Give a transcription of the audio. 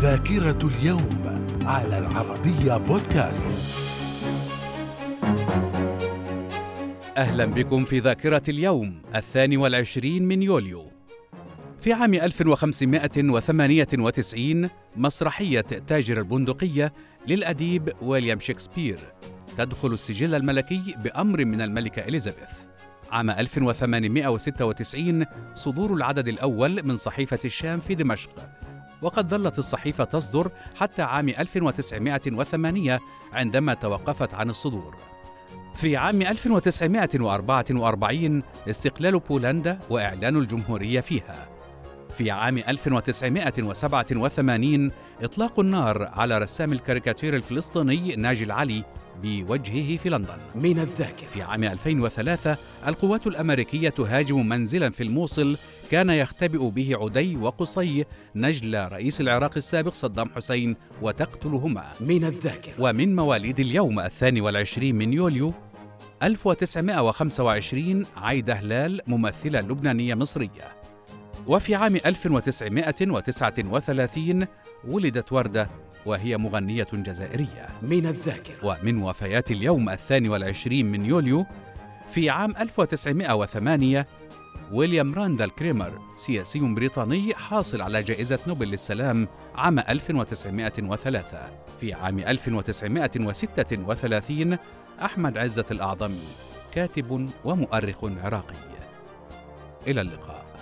ذاكرة اليوم على العربية بودكاست. أهلا بكم في ذاكرة اليوم الثاني والعشرين من يوليو. في عام 1598 مسرحية تاجر البندقية للأديب ويليام شكسبير تدخل السجل الملكي بأمر من الملكة إليزابيث. عام 1896 صدور العدد الأول من صحيفة الشام في دمشق. وقد ظلت الصحيفة تصدر حتى عام 1908 عندما توقفت عن الصدور. في عام 1944 استقلال بولندا وإعلان الجمهورية فيها. في عام 1987 إطلاق النار على رسام الكاريكاتير الفلسطيني ناجي العلي بوجهه في لندن. من الذاكرة. في عام 2003 القوات الأمريكية تهاجم منزلا في الموصل كان يختبئ به عدي وقصي نجل رئيس العراق السابق صدام حسين وتقتلهما. من الذاكرة. ومن مواليد اليوم الثاني والعشرين من يوليو 1925 عايدة هلال ممثلة لبنانية مصرية. وفي عام 1939 ولدت وردة وهي مغنية جزائرية. من الذاكرة. ومن وفيات اليوم الثاني والعشرين من يوليو في عام 1908 ويليام راندال كريمر سياسي بريطاني حاصل على جائزة نوبل للسلام عام 1903 في عام 1936 أحمد عزة الأعظمي كاتب ومؤرخ عراقي. إلى اللقاء.